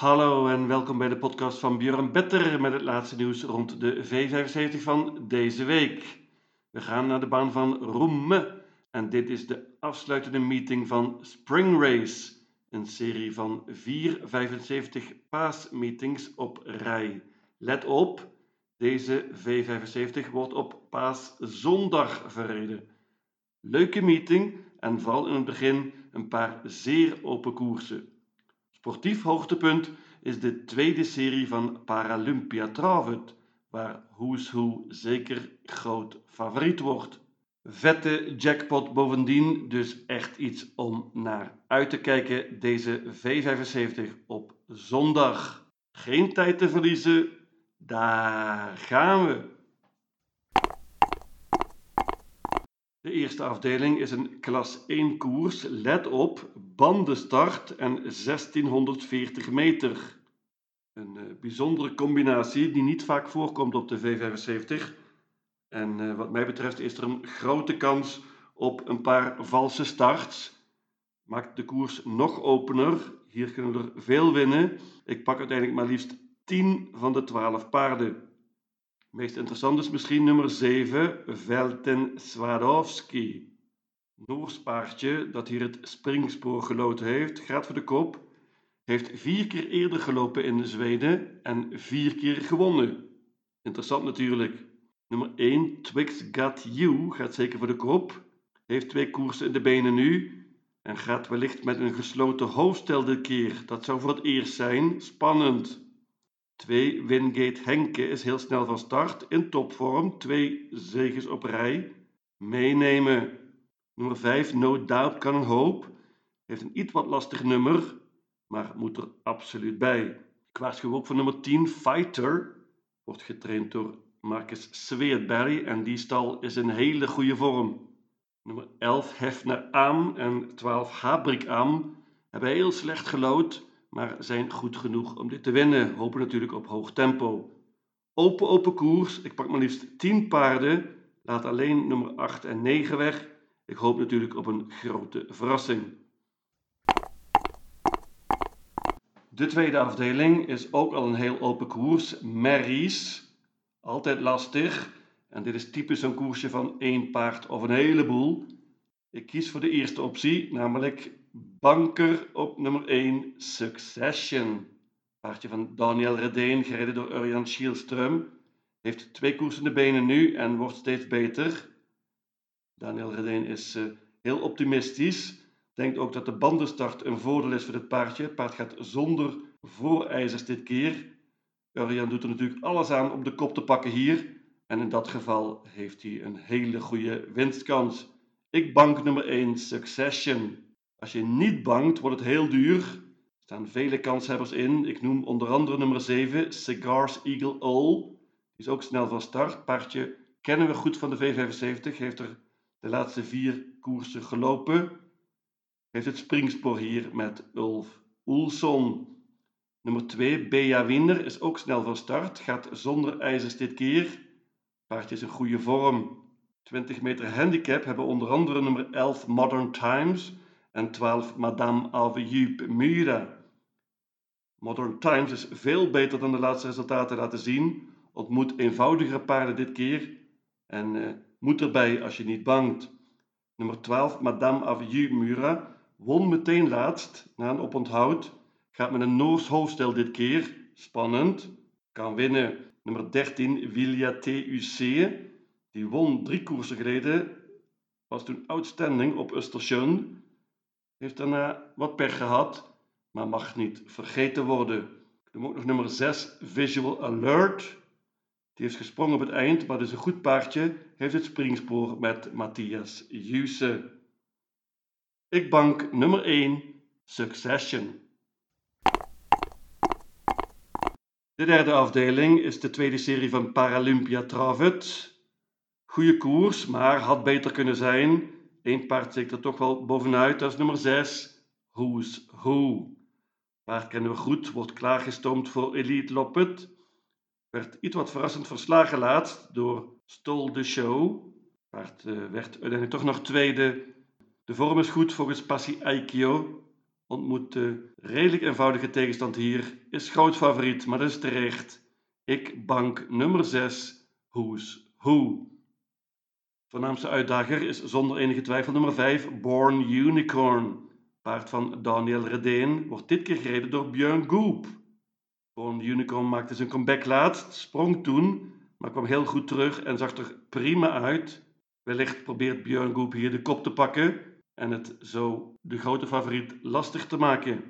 Hallo en welkom bij de podcast van Björn Better met het laatste nieuws rond de V75 van deze week. We gaan naar de baan van Roemme en dit is de afsluitende meeting van Spring Race, een serie van vier 75 paasmeetings op rij. Let op, deze V75 wordt op paaszondag verreden. Leuke meeting en vooral in het begin een paar zeer open koersen. Sportief hoogtepunt is de tweede serie van Paralympia Travet, waar Who's Who zeker groot favoriet wordt. Vette jackpot bovendien, dus echt iets om naar uit te kijken deze V75 op zondag. Geen tijd te verliezen, daar gaan we! De eerste afdeling is een klas 1 koers. Let op, bandenstart en 1640 meter. Een uh, bijzondere combinatie die niet vaak voorkomt op de V75. En uh, wat mij betreft is er een grote kans op een paar valse starts. Maakt de koers nog opener. Hier kunnen we er veel winnen. Ik pak uiteindelijk maar liefst 10 van de 12 paarden. Meest interessant is misschien nummer 7, Velten Swarovski. Noors paardje dat hier het springspoor geloten heeft, gaat voor de kop. Heeft vier keer eerder gelopen in Zweden en vier keer gewonnen. Interessant natuurlijk. Nummer 1, Twix Got You, gaat zeker voor de kop. Heeft twee koersen in de benen nu. En gaat wellicht met een gesloten hoofdstel dit keer. Dat zou voor het eerst zijn. Spannend. 2. Wingate Henke is heel snel van start. In topvorm. Twee zegens op rij. Meenemen. Nummer 5. No Doubt een hoop. Heeft een iets wat lastig nummer. Maar moet er absoluut bij. Ik waarschuw ook voor nummer 10. Fighter. Wordt getraind door Marcus Sweetberry. En die stal is in hele goede vorm. Nummer 11. Hefner Am en 12. Habrik Am hebben heel slecht gelood maar zijn goed genoeg om dit te winnen. Hopen natuurlijk op hoog tempo. Open, open koers. Ik pak maar liefst 10 paarden. Laat alleen nummer 8 en 9 weg. Ik hoop natuurlijk op een grote verrassing. De tweede afdeling is ook al een heel open koers. Mary's. Altijd lastig. En dit is typisch een koersje van één paard of een heleboel. Ik kies voor de eerste optie, namelijk Banker op nummer 1, Succession. Paardje van Daniel Redeen, gereden door Urjan Schielström. Heeft twee koersende benen nu en wordt steeds beter. Daniel Redeen is uh, heel optimistisch. Denkt ook dat de bandenstart een voordeel is voor dit paardje. Het paard gaat zonder voorijzers dit keer. Urjan doet er natuurlijk alles aan om de kop te pakken hier. En in dat geval heeft hij een hele goede winstkans. Ik bank nummer 1, Succession. Als je niet bankt, wordt het heel duur. Er staan vele kanshebbers in. Ik noem onder andere nummer 7, Cigars Eagle All. Die is ook snel van start. Paardje kennen we goed van de V75. Heeft er de laatste vier koersen gelopen. Heeft het springspoor hier met Ulf Oelson. Nummer 2, Bea Winner, is ook snel van start. Gaat zonder ijzers dit keer. Paardje is in goede vorm. 20 meter handicap hebben onder andere nummer 11 Modern Times en 12 Madame Alvejup Mura. Modern Times is veel beter dan de laatste resultaten laten zien, ontmoet eenvoudigere paarden dit keer en uh, moet erbij als je niet bangt. Nummer 12 Madame Alvejup Mura won meteen laatst na een oponthoud, gaat met een Noors hoofdstel dit keer, spannend, kan winnen. Nummer 13 Vilja TUC, die won drie koersen geleden, was toen outstanding op Östersund heeft daarna wat pech gehad, maar mag niet vergeten worden. Ik noem ook nog nummer 6, Visual Alert. Die heeft gesprongen op het eind, maar dus een goed paardje. Heeft het springspoor met Matthias Juse. Ik bank nummer 1, Succession. De derde afdeling is de tweede serie van Paralympia Travet. Goede koers, maar had beter kunnen zijn. Eén paard steekt er toch wel bovenuit, dat is nummer 6, Who's Who. Paard kennen we goed, wordt klaargestoomd voor Elite Loppet. Werd iets wat verrassend verslagen laatst door Stol de Show. Paard uh, werd uiteindelijk toch nog tweede. De vorm is goed volgens Passi Aikio. ontmoet de redelijk eenvoudige tegenstand hier. Is groot favoriet, maar dat is terecht. Ik bank nummer 6, Who's Who. Voornaamste uitdager is zonder enige twijfel nummer 5, Born Unicorn. Paard van Daniel Redeen wordt dit keer gereden door Björn Goop. Born Unicorn maakte zijn comeback laatst, sprong toen, maar kwam heel goed terug en zag er prima uit. Wellicht probeert Björn Goop hier de kop te pakken en het zo de grote favoriet lastig te maken.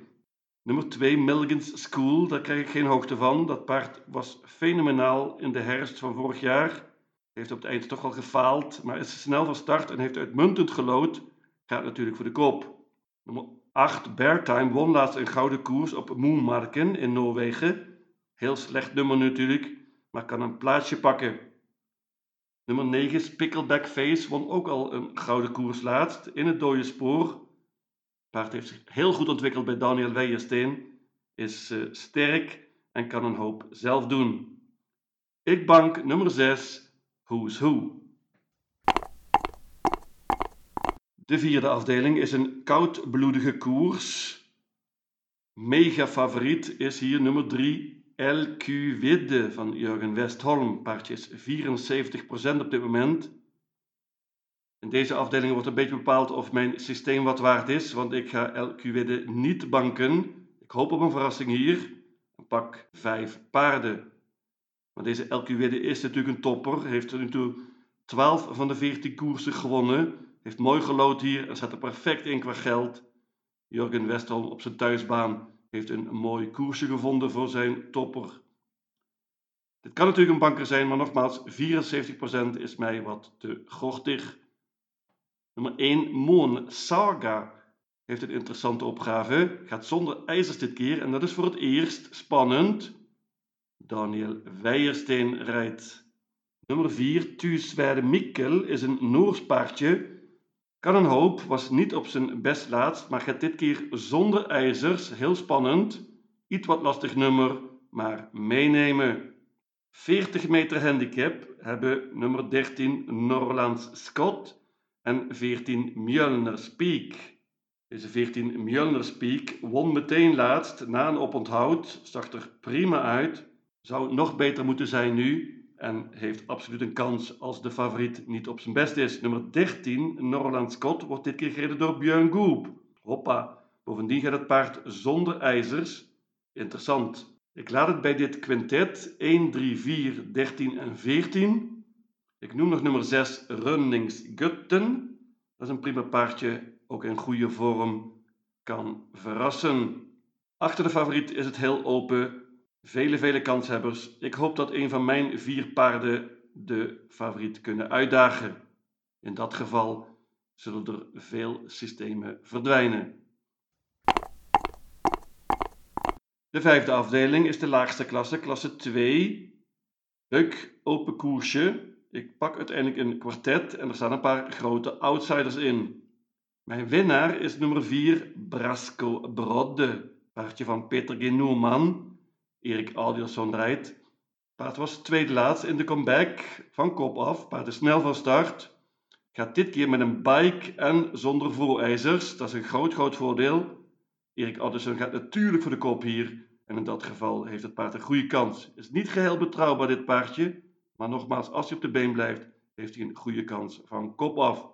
Nummer 2, Milgans School, daar krijg ik geen hoogte van. Dat paard was fenomenaal in de herfst van vorig jaar. Heeft op het eind toch wel gefaald, maar is snel van start en heeft uitmuntend gelood. Gaat natuurlijk voor de kop. Nummer 8, Beartime, won laatst een gouden koers op Moonmarken in Noorwegen. Heel slecht nummer natuurlijk, maar kan een plaatsje pakken. Nummer 9, Pickleback Face, won ook al een gouden koers laatst in het dode spoor. Paard heeft zich heel goed ontwikkeld bij Daniel Weijersteen, is uh, sterk en kan een hoop zelf doen. Ik bank nummer 6, Who's Who. De vierde afdeling is een koudbloedige koers. Mega favoriet is hier nummer 3, LQ Widde van Jurgen Westholm. Paardje is 74% op dit moment. In deze afdeling wordt een beetje bepaald of mijn systeem wat waard is, want ik ga LQ Widde niet banken. Ik hoop op een verrassing hier. Pak 5 paarden. Maar deze LQ Widde is natuurlijk een topper. Heeft tot nu toe 12 van de 14 koersen gewonnen. Heeft mooi gelood hier en zet er perfect in qua geld. Jurgen Westholm op zijn thuisbaan heeft een mooi koersje gevonden voor zijn topper. Dit kan natuurlijk een banker zijn, maar nogmaals, 74% is mij wat te gortig. Nummer 1, Moon Saga heeft een interessante opgave. Gaat zonder ijzers dit keer en dat is voor het eerst spannend. Daniel Weijersteen rijdt. Nummer 4, Thuisweide Mikkel is een Noors paardje kan een hoop, was niet op zijn best laatst, maar gaat dit keer zonder ijzers. Heel spannend. Iets wat lastig nummer, maar meenemen. 40 meter handicap hebben nummer 13 Norlands Scott en 14 Mjölners Peak. Deze 14 Mjölners Peak won meteen laatst na een oponthoud, zag er prima uit. Zou nog beter moeten zijn nu, en heeft absoluut een kans als de favoriet niet op zijn best is. Nummer 13, Norland Scott, wordt dit keer gereden door Björn Goop. Hoppa. Bovendien gaat het paard zonder ijzers. Interessant. Ik laat het bij dit quintet 1, 3, 4, 13 en 14. Ik noem nog nummer 6, Runnings Gutten. Dat is een prima paardje, ook in goede vorm, kan verrassen. Achter de favoriet is het heel open. Vele, vele kanshebbers. Ik hoop dat een van mijn vier paarden de favoriet kunnen uitdagen. In dat geval zullen er veel systemen verdwijnen. De vijfde afdeling is de laagste klasse, klasse 2. Leuk, open koersje. Ik pak uiteindelijk een kwartet en er staan een paar grote outsiders in. Mijn winnaar is nummer 4, Brasco Brodde, paardje van Peter G. Noeman Erik Aldielsson rijdt. Paard was tweede laatst in de comeback van kop af. Paard is snel van start. Gaat dit keer met een bike en zonder voorijzers. Dat is een groot, groot voordeel. Erik Aldielsson gaat natuurlijk voor de kop hier. En in dat geval heeft het paard een goede kans. Is niet geheel betrouwbaar dit paardje. Maar nogmaals, als hij op de been blijft, heeft hij een goede kans van kop af.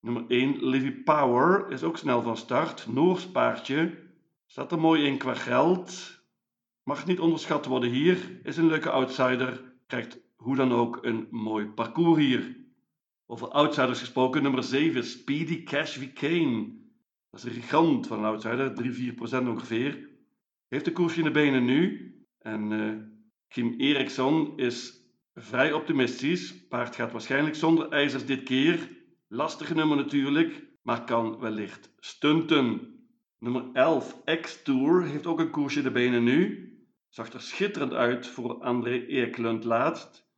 Nummer 1, Livy Power, is ook snel van start. Noors paardje. Staat er mooi in qua geld. Mag niet onderschat worden hier. Is een leuke outsider. Krijgt hoe dan ook een mooi parcours hier. Over outsiders gesproken, nummer 7, Speedy Cash V. Kane. Dat is een gigant van een outsider, 3-4% ongeveer. Heeft de koers in de benen nu. En uh, Kim Eriksson is vrij optimistisch. Paard gaat waarschijnlijk zonder ijzers dit keer. Lastige nummer natuurlijk, maar kan wellicht stunten. Nummer 11, X-Tour, heeft ook een koers in de benen nu. Zag er schitterend uit voor André Eklund laatst.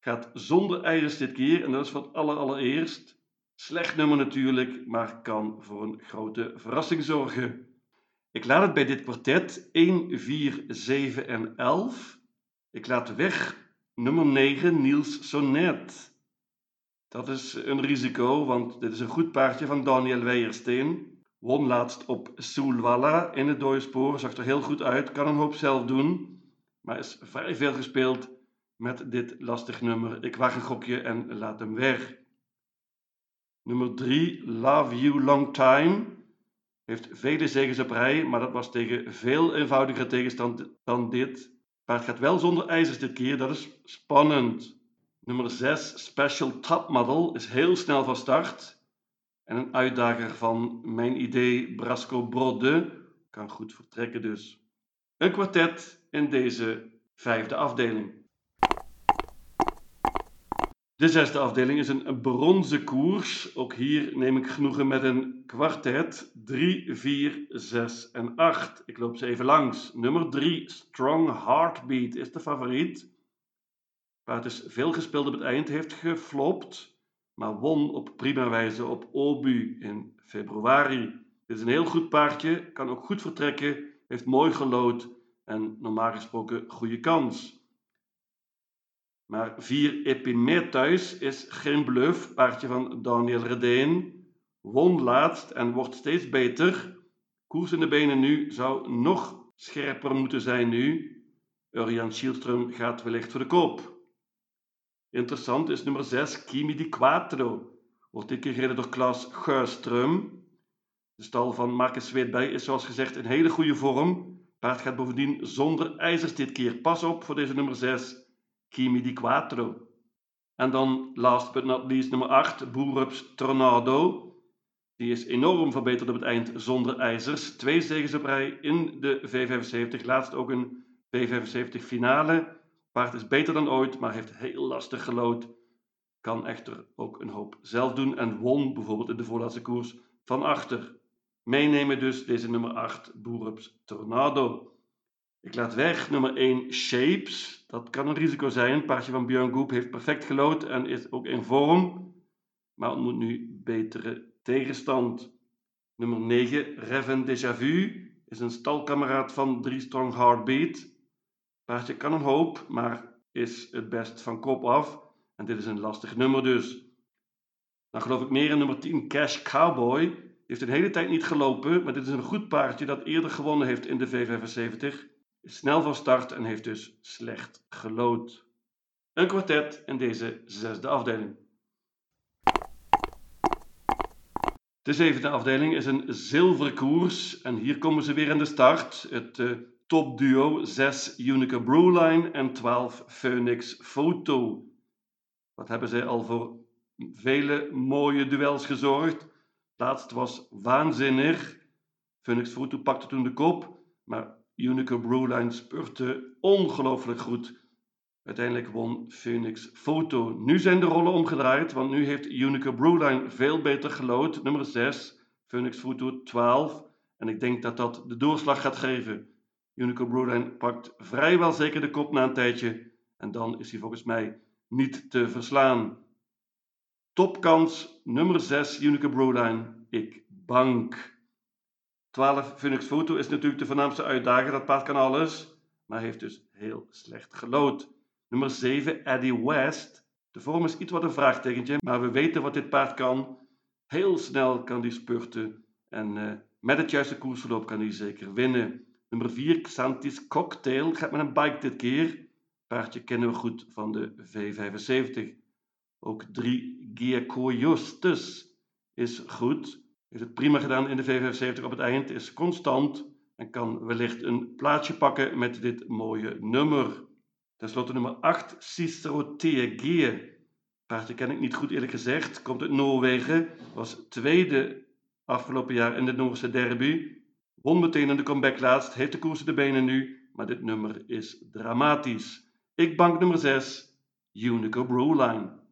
Gaat zonder ijzers dit keer en dat is wat aller allereerst. Slecht nummer natuurlijk, maar kan voor een grote verrassing zorgen. Ik laat het bij dit kwartet 1, 4, 7 en 11. Ik laat weg nummer 9 Niels Sonnet. Dat is een risico, want dit is een goed paardje van Daniel Weijersteen. Won laatst op Soulwalla in het dode spoor. Zag er heel goed uit. Kan een hoop zelf doen. Maar is vrij veel gespeeld met dit lastig nummer. Ik wacht een gokje en laat hem weg. Nummer 3, Love You Long Time. Heeft vele zegens op rij, maar dat was tegen veel eenvoudiger tegenstand dan dit. Maar het gaat wel zonder ijzers dit keer, dat is spannend. Nummer 6, Special Top Model, is heel snel van start. En een uitdager van mijn idee, Brasco Brode, kan goed vertrekken dus. Een kwartet in deze vijfde afdeling. De zesde afdeling is een bronzen koers. Ook hier neem ik genoegen met een kwartet. 3, 4, 6 en 8. Ik loop ze even langs. Nummer 3, Strong Heartbeat, is de favoriet. Het dus veel gespeeld op het eind heeft geflopt, maar won op prima wijze op Obu in februari. Dit is een heel goed paardje, kan ook goed vertrekken, heeft mooi gelood en normaal gesproken goede kans. Maar 4 Epimetheus is geen bluff, paardje van Daniel Redeen. Won laatst en wordt steeds beter. Koers in de benen nu zou nog scherper moeten zijn nu. Urian Schielström gaat wellicht voor de koop. Interessant is nummer 6, Kimi di Quattro. Wordt dit keer gereden door Klaas Geurström. De stal van Marcus Zweetbij is zoals gezegd in hele goede vorm. Paard gaat bovendien zonder ijzers dit keer. Pas op voor deze nummer 6. Kimi di Quattro. En dan, last but not least, nummer 8, Boerups Tornado. Die is enorm verbeterd op het eind zonder ijzers. Twee zegens op rij in de V75. Laatst ook een V75 finale. Paard is beter dan ooit, maar heeft heel lastig gelood. Kan echter ook een hoop zelf doen en won bijvoorbeeld in de voorlaatste koers van achter. Meenemen dus deze nummer 8, Boerups Tornado. Ik laat weg nummer 1 Shapes. Dat kan een risico zijn. Het paardje van Björn Goep heeft perfect gelood en is ook in vorm. Maar ontmoet nu betere tegenstand. Nummer 9 Reven Déjà Vu is een stalkameraad van 3 Strong Heartbeat. Paardje kan een hoop, maar is het best van kop af. En dit is een lastig nummer dus. Dan geloof ik meer in nummer 10 Cash Cowboy. Heeft een hele tijd niet gelopen, maar dit is een goed paardje dat eerder gewonnen heeft in de V75 is snel van start en heeft dus slecht gelood. Een kwartet in deze zesde afdeling. De zevende afdeling is een zilveren koers en hier komen ze weer in de start. Het uh, topduo 6 Unica Brewline en 12 Phoenix Photo. Wat hebben zij al voor vele mooie duels gezorgd? Laatst was waanzinnig. Phoenix Photo pakte toen de kop, maar Unico Brewline spurte ongelooflijk goed. Uiteindelijk won Phoenix Photo. Nu zijn de rollen omgedraaid, want nu heeft Unico Brewline veel beter gelood. Nummer 6, Phoenix Photo 12. En ik denk dat dat de doorslag gaat geven. Unico Brewline pakt vrijwel zeker de kop na een tijdje. En dan is hij volgens mij niet te verslaan. Topkans nummer 6, Unico Brewline. Ik bank. 12 Phoenix Photo is natuurlijk de voornaamste uitdager. Dat paard kan alles, maar heeft dus heel slecht gelood. Nummer 7 Eddie West. De vorm is iets wat een vraagtekentje, maar we weten wat dit paard kan. Heel snel kan die spurten en uh, met het juiste koersverloop kan hij zeker winnen. Nummer 4 Xantis Cocktail gaat met een bike dit keer. Paardje kennen we goed van de V75. Ook 3 Giaco Justus is goed heeft het prima gedaan in de V75 op het eind, is constant en kan wellicht een plaatsje pakken met dit mooie nummer. Ten slotte nummer 8, Cicero Tegeer. Paardje ken ik niet goed eerlijk gezegd, komt uit Noorwegen, was tweede afgelopen jaar in de Noorse derby. Won meteen in de comeback laatst, heeft de koers de benen nu, maar dit nummer is dramatisch. Ik bank nummer 6, Unico Brewline.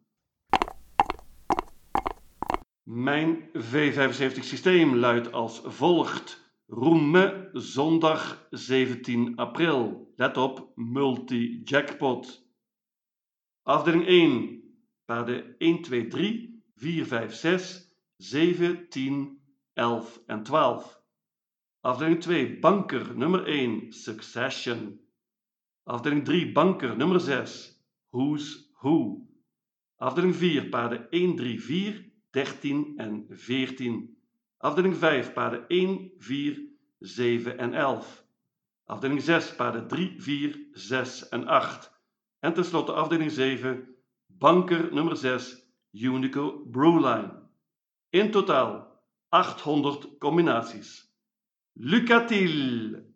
Mijn V75 systeem luidt als volgt. Roemme, zondag 17 april. Let op, multi-jackpot. Afdeling 1. Paarden 1, 2, 3, 4, 5, 6, 7, 10, 11 en 12. Afdeling 2. Banker nummer 1. Succession. Afdeling 3. Banker nummer 6. Who's Who. Afdeling 4. Paarden 1, 3, 4, 13 en 14. Afdeling 5, paarden 1, 4, 7 en 11. Afdeling 6, paarden 3, 4, 6 en 8. En tenslotte afdeling 7, banker nummer 6, Unico Brewline. In totaal 800 combinaties. Lycka till!